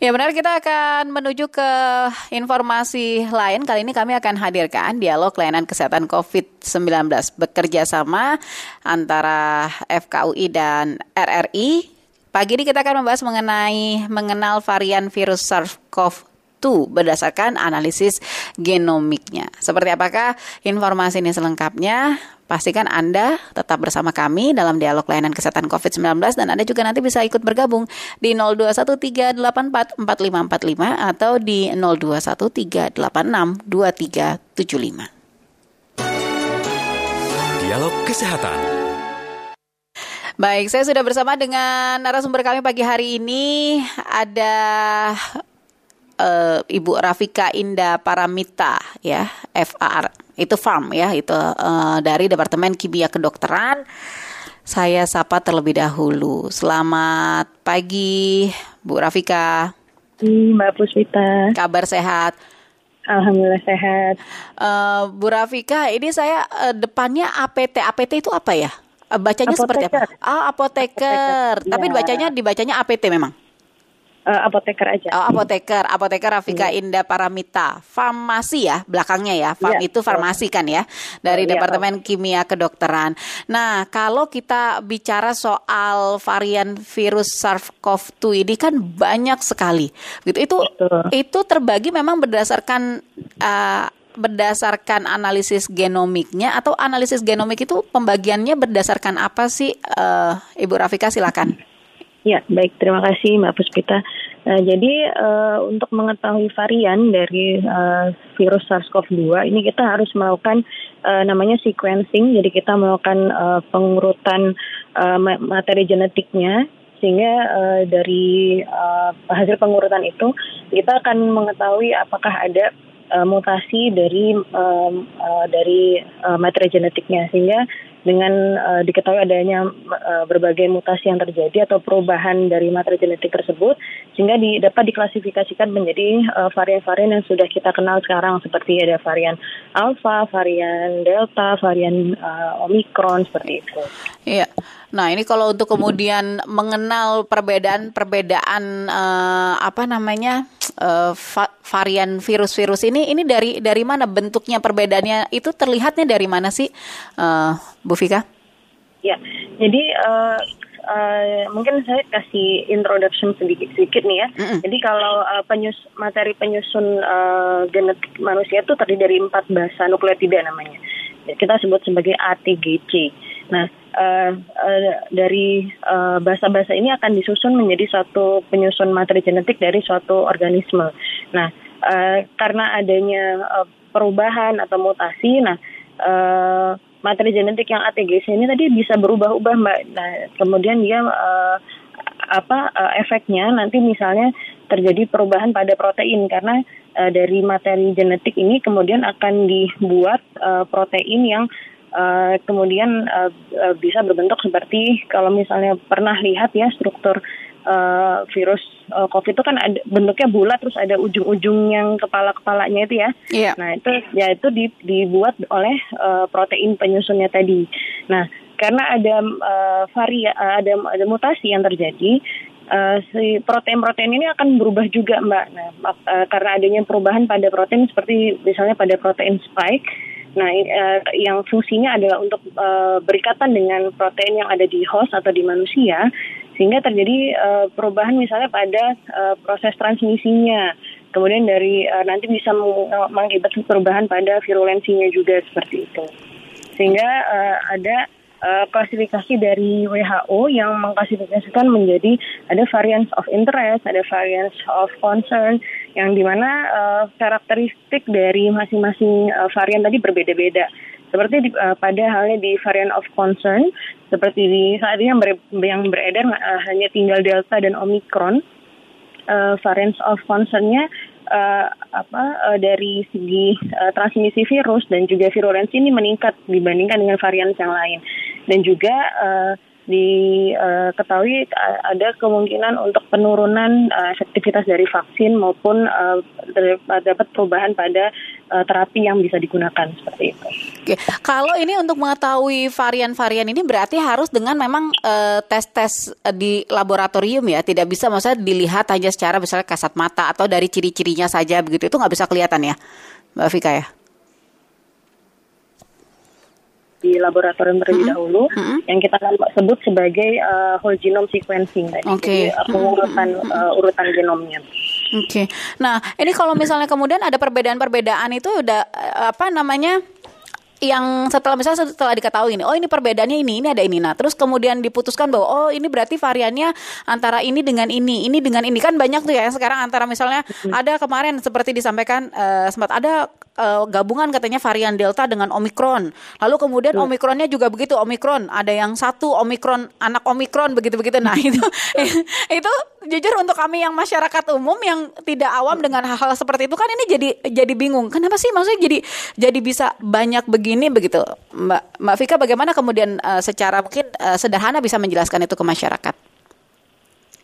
Ya benar kita akan menuju ke informasi lain. Kali ini kami akan hadirkan dialog layanan kesehatan COVID-19 bekerja sama antara FKUI dan RRI. Pagi ini kita akan membahas mengenai mengenal varian virus SARS-CoV-2 berdasarkan analisis genomiknya. Seperti apakah informasi ini selengkapnya? Pastikan Anda tetap bersama kami dalam dialog layanan kesehatan COVID-19 dan Anda juga nanti bisa ikut bergabung di 0213844545 atau di 0213862375. Dialog Kesehatan. Baik, saya sudah bersama dengan narasumber kami pagi hari ini ada uh, Ibu Rafika Indah Paramita ya, FAR itu farm ya itu uh, dari Departemen Kimia Kedokteran. Saya sapa terlebih dahulu. Selamat pagi, Bu Rafika. Mbak Puspita. Kabar sehat. Alhamdulillah sehat. Uh, Bu Rafika, ini saya uh, depannya APT. APT itu apa ya? Bacanya apoteker. seperti apa? Ah, apoteker. apoteker. Tapi ya. dibacanya dibacanya APT memang uh, apoteker aja. Oh, apoteker, apoteker Rafika hmm. Indah Paramita. Farmasi ya belakangnya ya. Farm ya, itu farmasi kan ya dari ya, Departemen ya. Kimia Kedokteran. Nah, kalau kita bicara soal varian virus SARS-CoV-2 ini kan banyak sekali. Gitu. Itu Betul. itu terbagi memang berdasarkan uh, berdasarkan analisis genomiknya atau analisis genomik itu pembagiannya berdasarkan apa sih uh, Ibu Rafika silakan. Ya, baik. Terima kasih Mbak Puspita. Nah, jadi uh, untuk mengetahui varian dari uh, virus SARS-CoV-2 ini kita harus melakukan uh, namanya sequencing. Jadi kita melakukan uh, pengurutan uh, materi genetiknya sehingga uh, dari uh, hasil pengurutan itu kita akan mengetahui apakah ada uh, mutasi dari uh, uh, dari uh, materi genetiknya sehingga dengan uh, diketahui adanya uh, berbagai mutasi yang terjadi atau perubahan dari materi genetik tersebut sehingga di, dapat diklasifikasikan menjadi varian varian-varian yang sudah kita kenal sekarang seperti ada varian alpha, varian delta, varian uh, omikron seperti itu. Iya. Nah, ini kalau untuk kemudian mengenal perbedaan-perbedaan uh, apa namanya uh, va varian virus-virus ini, ini dari dari mana bentuknya perbedaannya itu terlihatnya dari mana sih, uh, Bu Fika? Ya, jadi uh, Uh, mungkin saya kasih introduction sedikit sedikit nih ya. Mm -hmm. Jadi kalau uh, penyus materi penyusun uh, genetik manusia itu terdiri dari empat basa nukleotida namanya. Kita sebut sebagai ATGC. Nah, uh, uh, dari uh, bahasa-bahasa ini akan disusun menjadi suatu penyusun materi genetik dari suatu organisme. Nah, uh, karena adanya uh, perubahan atau mutasi, nah uh, materi genetik yang ATGC ini tadi bisa berubah-ubah, mbak. Nah, kemudian dia uh, apa uh, efeknya nanti misalnya terjadi perubahan pada protein karena uh, dari materi genetik ini kemudian akan dibuat uh, protein yang uh, kemudian uh, uh, bisa berbentuk seperti kalau misalnya pernah lihat ya struktur uh, virus uh, COVID itu kan ada, bentuknya bulat terus ada ujung-ujung yang kepala-kepalanya itu ya. Yeah. Nah itu ya itu di, dibuat oleh uh, protein penyusunnya tadi. Nah karena ada uh, varia ada ada mutasi yang terjadi Uh, si protein-protein ini akan berubah juga mbak. Nah, uh, karena adanya perubahan pada protein seperti misalnya pada protein spike, Nah, uh, yang fungsinya adalah untuk uh, berikatan dengan protein yang ada di host atau di manusia, sehingga terjadi uh, perubahan misalnya pada uh, proses transmisinya. Kemudian dari uh, nanti bisa mengakibatkan perubahan pada virulensinya juga seperti itu. Sehingga uh, ada uh, klasifikasi dari WHO yang mengklasifikasikan menjadi ada variants of interest, ada variants of concern, yang di mana uh, karakteristik dari masing-masing uh, varian tadi berbeda-beda. Seperti di, uh, pada halnya di varian of concern, seperti di saat ini yang, ber, yang beredar uh, hanya tinggal delta dan omikron. Uh, variants of concernnya uh, apa uh, dari segi uh, transmisi virus dan juga virulensi ini meningkat dibandingkan dengan varian yang lain dan juga uh, diketahui ada kemungkinan untuk penurunan efektivitas dari vaksin maupun dapat perubahan pada terapi yang bisa digunakan seperti itu. Oke, kalau ini untuk mengetahui varian-varian ini berarti harus dengan memang tes-tes di laboratorium ya, tidak bisa maksudnya dilihat hanya secara misalnya kasat mata atau dari ciri-cirinya saja begitu itu nggak bisa kelihatan ya, Mbak Vika ya? Di laboratorium terlebih mm -hmm. dahulu mm -hmm. yang kita sebut sebagai uh, whole genome sequencing tadi. Okay. Jadi uh, pengurutan uh, urutan genomnya. Oke. Okay. Nah, ini kalau misalnya kemudian ada perbedaan-perbedaan itu udah apa namanya? yang setelah misalnya setelah diketahui ini, oh ini perbedaannya ini, ini ada ini. Nah, terus kemudian diputuskan bahwa oh ini berarti variannya antara ini dengan ini, ini dengan ini kan banyak tuh ya sekarang antara misalnya ada kemarin seperti disampaikan uh, sempat ada uh, gabungan katanya varian Delta dengan Omikron. Lalu kemudian hmm. Omikronnya juga begitu Omikron. Ada yang satu Omikron anak Omikron begitu-begitu. Nah itu itu jujur untuk kami yang masyarakat umum yang tidak awam dengan hal-hal seperti itu kan ini jadi jadi bingung. Kenapa sih maksudnya jadi jadi bisa banyak begini begitu, Mbak Mbak Vika? Bagaimana kemudian uh, secara mungkin uh, sederhana bisa menjelaskan itu ke masyarakat?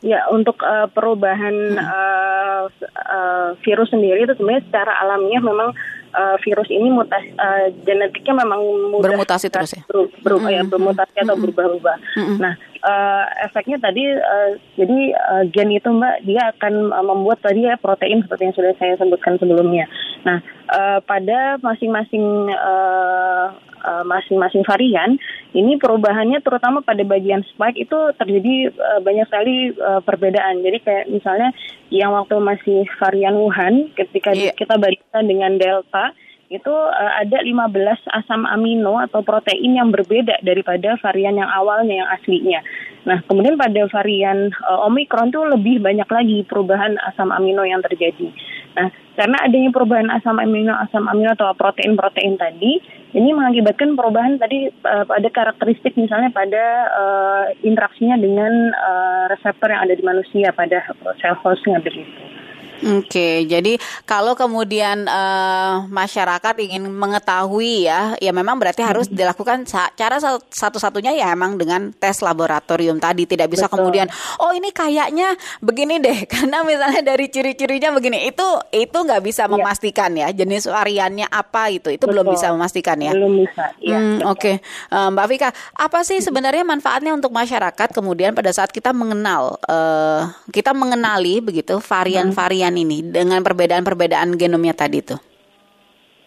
Ya, untuk uh, perubahan uh, uh, virus sendiri itu sebenarnya secara alamiah memang uh, virus ini mutasi uh, genetiknya memang mudah bermutasi terus ya. Ber, berubah mm -hmm. ya bermutasi mm -hmm. atau berubah-ubah. Mm -hmm. Nah, uh, efeknya tadi uh, jadi uh, gen itu Mbak dia akan uh, membuat tadi ya protein seperti yang sudah saya sebutkan sebelumnya. Nah, uh, pada masing-masing uh, masing-masing varian ini perubahannya terutama pada bagian spike itu terjadi uh, banyak sekali uh, perbedaan. Jadi kayak misalnya yang waktu masih varian Wuhan ketika yeah. kita bandingkan dengan Delta itu uh, ada 15 asam amino atau protein yang berbeda daripada varian yang awalnya yang aslinya. Nah, kemudian pada varian uh, Omicron itu lebih banyak lagi perubahan asam amino yang terjadi. Nah, karena adanya perubahan asam amino asam amino atau protein-protein tadi, ini mengakibatkan perubahan tadi uh, pada karakteristik misalnya pada uh, interaksinya dengan uh, reseptor yang ada di manusia pada sel hostnya begitu. Oke, jadi kalau kemudian uh, masyarakat ingin mengetahui ya, ya memang berarti harus dilakukan cara satu-satunya ya emang dengan tes laboratorium tadi. Tidak bisa Betul. kemudian, oh ini kayaknya begini deh, karena misalnya dari ciri-cirinya begini. Itu itu nggak bisa ya. memastikan ya jenis variannya apa itu. Itu Betul. belum bisa memastikan ya. Belum bisa. Ya, hmm, Oke, okay. uh, Mbak Vika, apa sih sebenarnya manfaatnya untuk masyarakat kemudian pada saat kita mengenal, uh, kita mengenali begitu varian-varian ini dengan perbedaan-perbedaan genomnya tadi itu?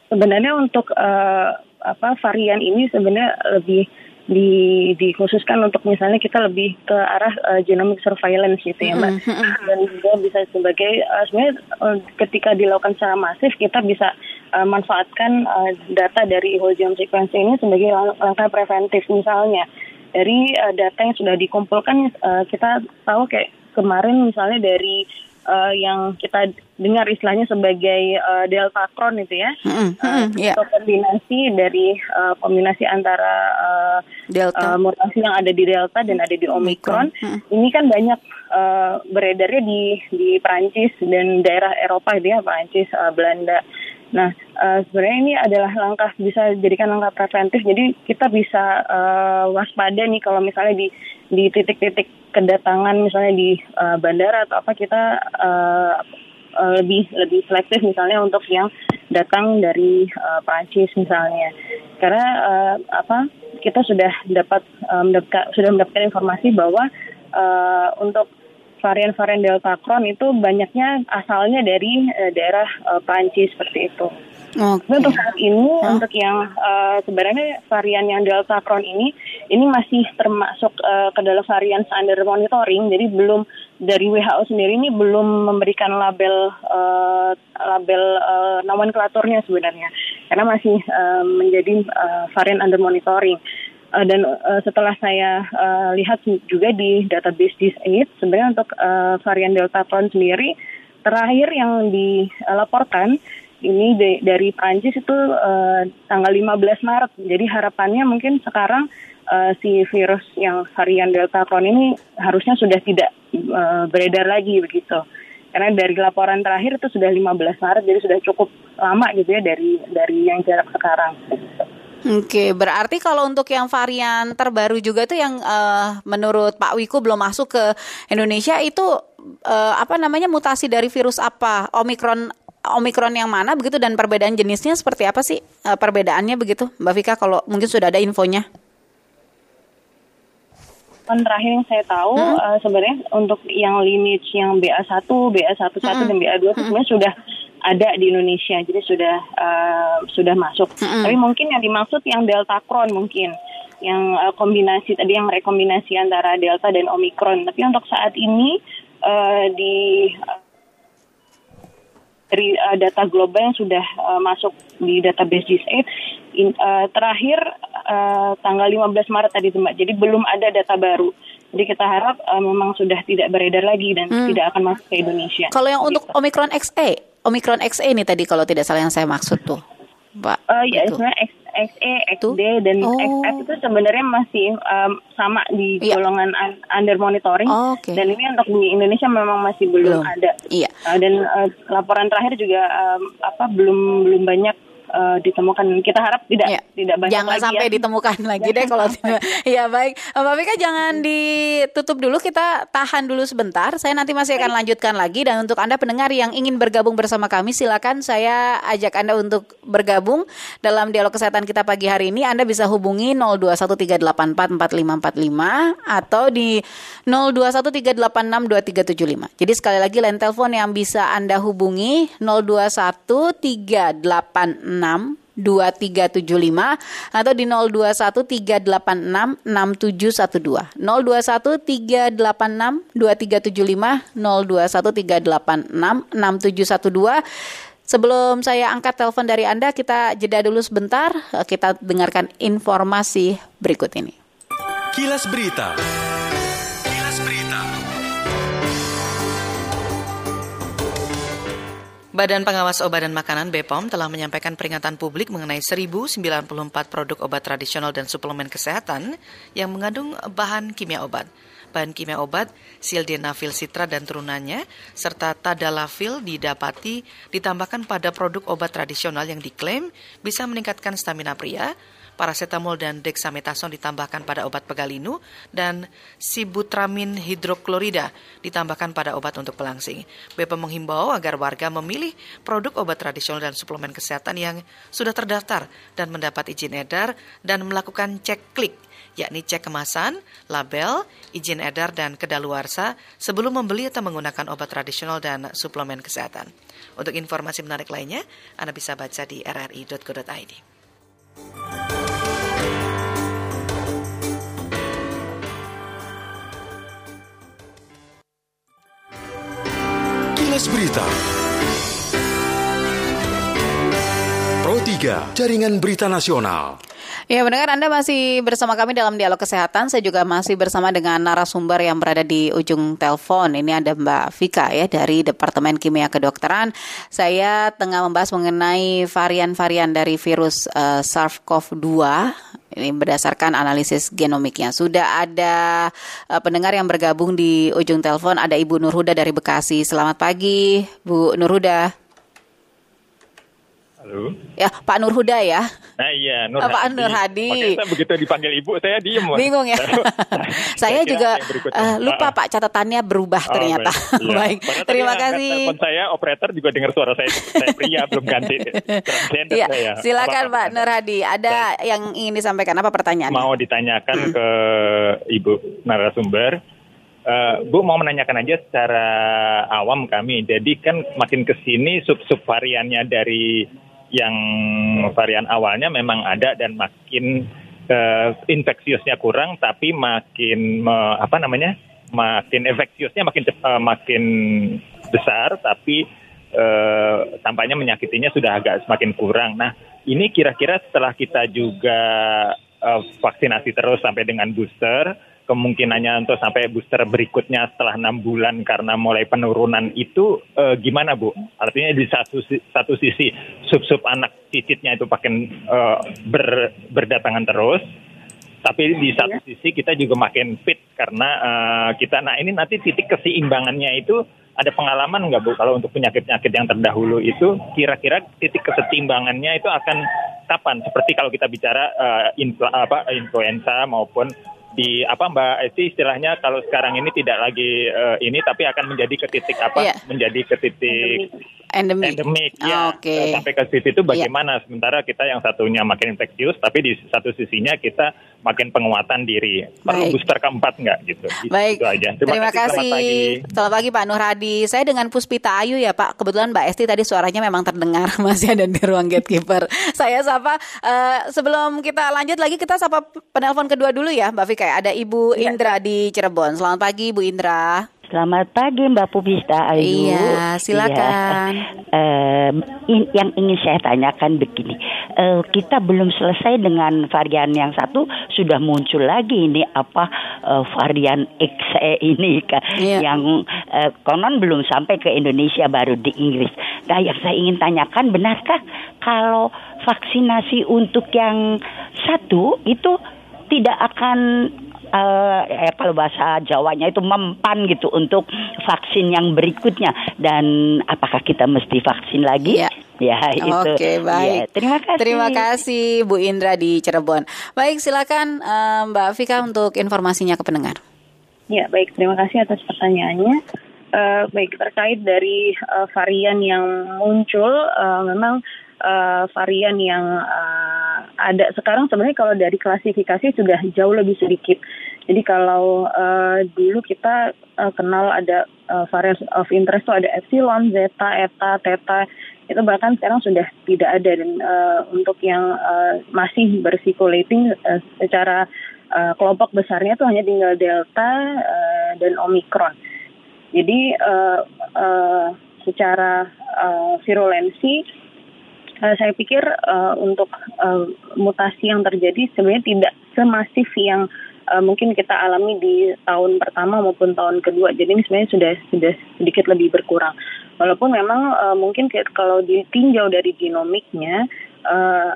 Sebenarnya untuk uh, apa varian ini sebenarnya lebih di, dikhususkan untuk misalnya kita lebih ke arah uh, genomic surveillance gitu ya mbak. Dan juga bisa sebagai uh, sebenarnya uh, ketika dilakukan secara masif kita bisa uh, manfaatkan uh, data dari whole genome sequencing ini sebagai lang- langkah preventif misalnya. Dari uh, data yang sudah dikumpulkan uh, kita tahu kayak kemarin misalnya dari uh, yang kita dengar istilahnya sebagai uh, delta cron itu ya, mm-hmm. uh, yeah. kombinasi dari uh, kombinasi antara uh, delta uh, mutasi yang ada di delta dan ada di omikron. Mm-hmm. Ini kan banyak uh, beredarnya di di Prancis dan daerah Eropa itu ya, Prancis, uh, Belanda. Nah, uh, sebenarnya ini adalah langkah bisa jadikan langkah preventif. Jadi kita bisa uh, waspada nih kalau misalnya di di titik-titik kedatangan misalnya di uh, bandara atau apa kita uh, lebih lebih selektif misalnya untuk yang datang dari uh, Prancis misalnya. Karena uh, apa kita sudah dapat um, mendapatkan, sudah mendapatkan informasi bahwa uh, untuk varian-varian Delta Cron itu banyaknya asalnya dari uh, daerah uh, Prancis seperti itu. Okay. Untuk saat ini huh? untuk yang uh, sebenarnya varian yang Delta Cron ini ini masih termasuk uh, ke dalam varian under monitoring, jadi belum dari WHO sendiri ini belum memberikan label uh, label uh, nomenklaturnya sebenarnya karena masih uh, menjadi uh, varian under monitoring. Uh, dan uh, setelah saya uh, lihat juga di database DIS8 sebenarnya untuk uh, varian Delta Cron sendiri terakhir yang dilaporkan ini de, dari Prancis itu uh, tanggal 15 Maret. Jadi harapannya mungkin sekarang uh, si virus yang varian Delta Cron ini harusnya sudah tidak uh, beredar lagi begitu. Karena dari laporan terakhir itu sudah 15 Maret, jadi sudah cukup lama gitu ya dari dari yang jarak sekarang. Oke, berarti kalau untuk yang varian terbaru juga tuh yang uh, menurut Pak Wiku belum masuk ke Indonesia itu uh, apa namanya mutasi dari virus apa? Omikron Omikron yang mana begitu dan perbedaan jenisnya seperti apa sih uh, perbedaannya begitu, Mbak Vika? Kalau mungkin sudah ada infonya. Terakhir yang saya tahu hmm. uh, sebenarnya untuk yang lineage yang BA1, BA11 hmm. dan BA2 hmm. sebenarnya sudah ada di Indonesia, jadi sudah uh, sudah masuk. Hmm. Tapi mungkin yang dimaksud yang Delta Cron mungkin yang uh, kombinasi tadi yang rekombinasi antara Delta dan Omikron. Tapi untuk saat ini uh, di uh, dari uh, data global yang sudah uh, masuk di database GIS8 in, uh, terakhir uh, tanggal 15 Maret tadi Mbak. Jadi belum ada data baru. Jadi kita harap uh, memang sudah tidak beredar lagi dan hmm. tidak akan masuk ke Indonesia. Kalau yang untuk gitu. Omicron XE, Omicron XE ini tadi kalau tidak salah yang saya maksud tuh. Pak. Uh, ya, sebenarnya XE, XD dan oh. XF itu sebenarnya masih um, sama di yeah. golongan under monitoring. Oh, okay. Dan ini untuk di Indonesia memang masih belum, belum. ada. Iya. Uh, dan uh, laporan terakhir juga um, apa belum belum banyak uh, ditemukan. Kita harap tidak ya. tidak banyak jangan lagi sampai ya. ditemukan lagi deh kalau tidak. Iya baik, Mbak Vika jangan ditutup dulu. Kita tahan dulu sebentar. Saya nanti masih akan lanjutkan lagi dan untuk anda pendengar yang ingin bergabung bersama kami, silakan saya ajak anda untuk bergabung dalam dialog kesehatan kita pagi hari ini. Anda bisa hubungi 0213844545 atau di 0213862375. Jadi sekali lagi line telepon yang bisa anda hubungi 021386 2375 atau di 0213866712 0213862375 0213866712 Sebelum saya angkat telepon dari Anda, kita jeda dulu sebentar. Kita dengarkan informasi berikut ini. Kilas Berita. Badan Pengawas Obat dan Makanan BPOM telah menyampaikan peringatan publik mengenai 1094 produk obat tradisional dan suplemen kesehatan yang mengandung bahan kimia obat. Bahan kimia obat sildenafil citra dan turunannya serta tadalafil didapati ditambahkan pada produk obat tradisional yang diklaim bisa meningkatkan stamina pria, paracetamol dan dexamethasone ditambahkan pada obat pegalinu, dan sibutramin hidroklorida ditambahkan pada obat untuk pelangsing. BP menghimbau agar warga memilih produk obat tradisional dan suplemen kesehatan yang sudah terdaftar dan mendapat izin edar dan melakukan cek klik yakni cek kemasan, label, izin edar, dan kedaluarsa sebelum membeli atau menggunakan obat tradisional dan suplemen kesehatan. Untuk informasi menarik lainnya, Anda bisa baca di rri.co.id. Kilas Berita. Pro 3, Jaringan Berita Nasional. Ya, mendengar Anda masih bersama kami dalam dialog kesehatan. Saya juga masih bersama dengan narasumber yang berada di ujung telepon. Ini ada Mbak Vika ya dari Departemen Kimia Kedokteran. Saya tengah membahas mengenai varian-varian dari virus uh, SARS-CoV-2 ini berdasarkan analisis genomiknya. Sudah ada uh, pendengar yang bergabung di ujung telepon, ada Ibu Nurhuda dari Bekasi. Selamat pagi, Bu Nurhuda. Halo. Ya, Pak Nurhuda ya. Nah iya, Nur Pak Hadi. Nur Hadi. Makanya begitu dipanggil ibu, saya diem. Bingung ya. saya, juga uh, lupa Pak catatannya berubah oh, ternyata. Baik. Iya. baik. Terima kasih. Telepon saya operator juga dengar suara saya. saya pria belum ganti. ya, saya. Silakan apa, Pak Nur Hadi. Ada baik. yang ingin disampaikan apa pertanyaan? Mau ditanyakan ke Ibu narasumber. Uh, Bu mau menanyakan aja secara awam kami. Jadi kan makin ke sini sub-sub variannya dari yang varian awalnya memang ada dan makin uh, infeksiusnya kurang tapi makin uh, apa namanya makin infeksiusnya makin uh, makin besar tapi uh, tampaknya menyakitinya sudah agak semakin kurang. Nah ini kira-kira setelah kita juga uh, vaksinasi terus sampai dengan booster kemungkinannya untuk sampai booster berikutnya setelah enam bulan karena mulai penurunan itu eh, gimana Bu? Artinya di satu satu sisi sub-sub anak cicitnya itu makin eh, ber, berdatangan terus, tapi di satu iya. sisi kita juga makin fit karena uh, kita nah ini nanti titik keseimbangannya itu ada pengalaman nggak bu kalau untuk penyakit-penyakit yang terdahulu itu kira-kira titik kesetimbangannya itu akan kapan? Seperti kalau kita bicara uh, infla, apa influenza maupun di apa Mbak Esti istilahnya kalau sekarang ini tidak lagi uh, ini tapi akan menjadi ke titik apa? Yeah. Menjadi ke titik endemik. endemik Oh, ya. Oke. Iya. Sampai ke titik itu bagaimana? Sementara kita yang satunya makin infeksius tapi di satu sisinya kita makin penguatan diri. Perlu Baik. booster keempat nggak gitu? Itu- Baik, Itu aja. terima, kasih. Selamat pagi. Selamat pagi Pak Nur Hadi. Saya dengan Puspita Ayu ya Pak. Kebetulan Mbak Esti tadi suaranya memang terdengar masih ada di ruang gatekeeper. Saya sapa eh, sebelum kita lanjut lagi kita sapa penelpon kedua dulu ya Mbak Vika. Ada Ibu Iya. Indra di Cirebon. Selamat pagi Bu Indra. Selamat pagi Mbak Pubista Ayu. Iya, silakan. Iya. Em, in- yang ingin saya tanyakan begini, Eh, kita belum selesai dengan varian yang satu sudah muncul lagi ini apa eh, varian XE ini kan, Iya. yang eh, konon belum sampai ke Indonesia baru di Inggris. Nah, yang saya ingin tanyakan benarkah kalau vaksinasi untuk yang satu itu tidak akan eh, eh, kalau bahasa Jawanya itu mempan gitu untuk vaksin yang berikutnya dan apakah kita mesti vaksin lagi? Iya. Ya itu. Oke, baik. Ya, terima kasih. Terima kasih Bu Indra di Cirebon. Baik, silakan eh, Mbak Vika untuk informasinya ke pendengar. Ya, baik. Terima kasih atas pertanyaannya. Eh, baik, terkait dari eh, varian yang muncul, eh, memang eh, varian yang eh, ada sekarang sebenarnya kalau dari klasifikasi sudah jauh lebih sedikit. Jadi kalau eh, dulu kita eh, kenal ada eh, varian of interest itu ada epsilon, zeta, eta, theta, itu bahkan sekarang sudah tidak ada dan eh, untuk yang eh, masih bersirculating eh, secara eh, kelompok besarnya itu hanya tinggal delta eh, dan omikron. Jadi eh, eh, secara eh, virulensi eh, saya pikir eh, untuk eh, mutasi yang terjadi sebenarnya tidak semasif yang eh, mungkin kita alami di tahun pertama maupun tahun kedua. Jadi ini sebenarnya sudah sudah sedikit lebih berkurang. Walaupun memang eh, mungkin kalau ditinjau dari genomiknya eh,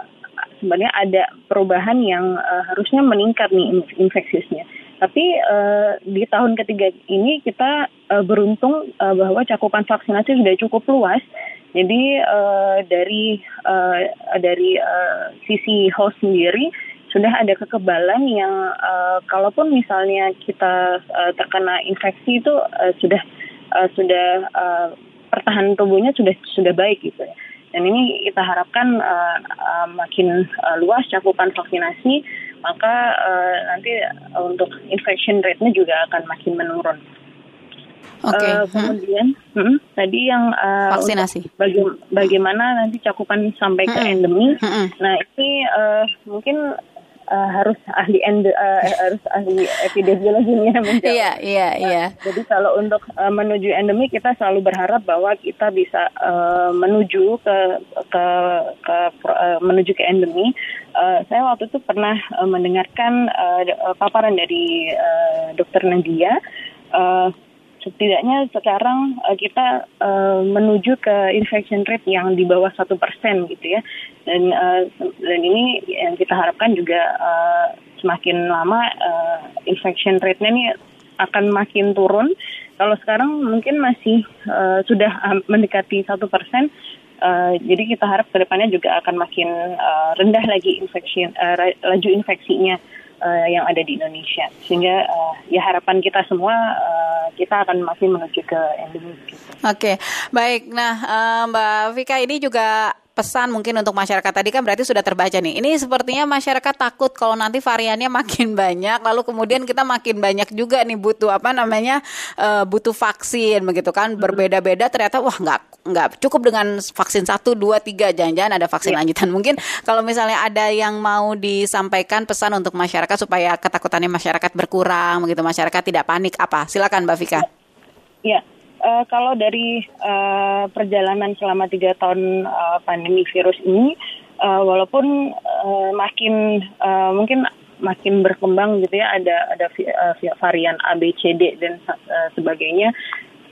sebenarnya ada perubahan yang eh, harusnya meningkat nih inf- infeksiusnya. Tapi eh, di tahun ketiga ini kita eh, beruntung eh, bahwa cakupan vaksinasi sudah cukup luas. Jadi eh, dari eh, dari eh, sisi host sendiri sudah ada kekebalan yang eh, kalaupun misalnya kita eh, terkena infeksi itu eh, sudah eh, sudah eh, pertahanan tubuhnya sudah sudah baik gitu ya. Dan ini kita harapkan uh, uh, makin uh, luas cakupan vaksinasi, maka uh, nanti untuk infection rate-nya juga akan makin menurun. Oke. Uh, Hmm. kemudian hmm, tadi yang uh, Vaksinasi. baga- bagaimana nanti cakupan sampai ke Mm-mm. endemi. Mm-mm. Nah ini uh, mungkin uh, harus ahli ende, uh, harus ahli epidemiologinya menjawab. Iya, iya, iya. Jadi kalau untuk uh, menuju endemi kita selalu berharap bahwa kita bisa uh, menuju ke ke, ke uh, menuju ke endemi. Uh, saya waktu itu pernah uh, mendengarkan uh, paparan dari uh, Dokter Nadia. Uh, setidaknya sekarang uh, kita uh, menuju ke infection rate yang di bawah satu persen gitu ya. Dan uh, dan ini yang kita harapkan juga uh, semakin lama uh, infection rate-nya ini akan makin turun. Kalau sekarang mungkin masih uh, sudah mendekati satu persen Uh, jadi kita harap ke depannya juga akan makin uh, rendah lagi infeksi uh, laju infeksinya uh, yang ada di Indonesia sehingga uh, ya harapan kita semua uh, kita akan masih menuju ke endemi gitu. Oke, baik. Nah, eh, Mbak Vika ini juga pesan mungkin untuk masyarakat tadi kan berarti sudah terbaca nih. Ini sepertinya masyarakat takut kalau nanti variannya makin banyak, lalu kemudian kita makin banyak juga nih butuh apa namanya eh, butuh vaksin begitu kan berbeda-beda. Ternyata wah nggak nggak cukup dengan vaksin satu dua tiga jangan-jangan ada vaksin lanjutan. Mungkin kalau misalnya ada yang mau disampaikan pesan untuk masyarakat supaya ketakutannya masyarakat berkurang begitu masyarakat tidak panik apa? Silakan Mbak Vika. Ya, eh, kalau dari eh, perjalanan selama tiga tahun eh, pandemi virus ini, eh, walaupun eh, makin eh, mungkin makin berkembang gitu ya, ada ada vi- varian A, B, C, D dan eh, sebagainya.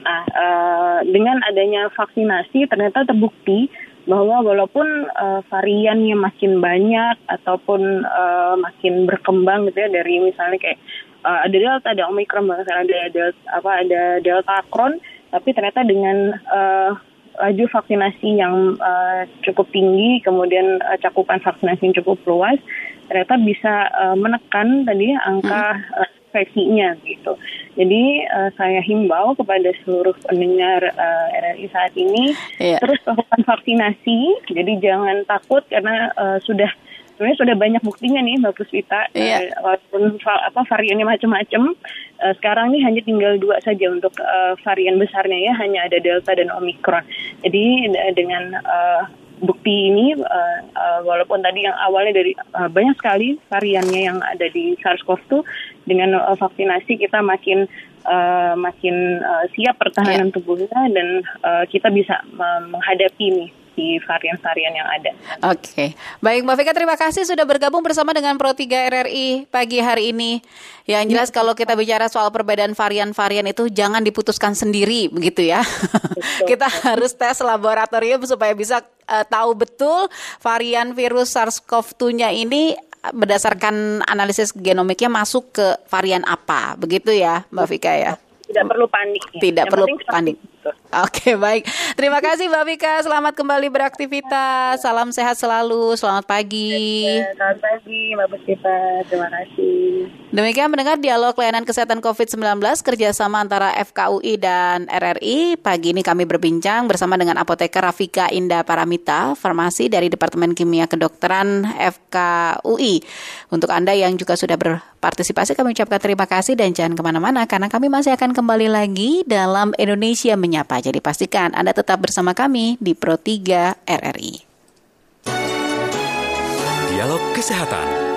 Nah, eh, dengan adanya vaksinasi ternyata terbukti bahwa walaupun eh, variannya makin banyak ataupun eh, makin berkembang gitu ya dari misalnya kayak eh, ada delta, ada omikron, bahkan ada delta, apa ada delta kron, tapi ternyata dengan eh, laju vaksinasi yang uh, cukup tinggi, kemudian uh, cakupan vaksinasi yang cukup luas, ternyata bisa uh, menekan tadi angka hmm. uh, infeksinya gitu. Jadi uh, saya himbau kepada seluruh pendengar uh, RRI saat ini yeah. terus lakukan vaksinasi. Jadi jangan takut karena uh, sudah sebenarnya sudah banyak buktinya nih Mbak Puswita. Yeah. Uh, walaupun apa variannya macam-macam, uh, sekarang ini hanya tinggal dua saja untuk uh, varian besarnya ya, hanya ada Delta dan Omicron. Jadi uh, dengan uh, bukti ini uh, uh, walaupun tadi yang awalnya dari uh, banyak sekali variannya yang ada di SARS-CoV-2 dengan uh, vaksinasi kita makin uh, makin uh, siap pertahanan yeah. tubuhnya dan uh, kita bisa menghadapi nih di varian-varian yang ada. Oke, okay. baik Mbak Vika terima kasih sudah bergabung bersama dengan Pro 3 RRI pagi hari ini. Yang jelas ya. kalau kita bicara soal perbedaan varian-varian itu jangan diputuskan sendiri begitu ya. kita harus tes laboratorium supaya bisa uh, tahu betul varian virus SARS-CoV-2-nya ini berdasarkan analisis genomiknya masuk ke varian apa begitu ya Mbak Vika ya tidak perlu panik. Ya. Tidak Yang perlu panik. Oke, baik. Terima kasih Mbak Vika. Selamat kembali beraktivitas. Salam sehat selalu. Selamat pagi. Selamat pagi Mbak Vika. Terima kasih. Demikian mendengar dialog layanan kesehatan COVID-19 kerjasama antara FKUI dan RRI. Pagi ini kami berbincang bersama dengan apoteker Rafika Indah Paramita, farmasi dari Departemen Kimia Kedokteran FKUI. Untuk Anda yang juga sudah berpartisipasi, kami ucapkan terima kasih dan jangan ke mana-mana karena kami masih akan kembali lagi dalam Indonesia Menyapa. Jadi pastikan Anda tetap bersama kami di Pro 3 RRI. Dialog Kesehatan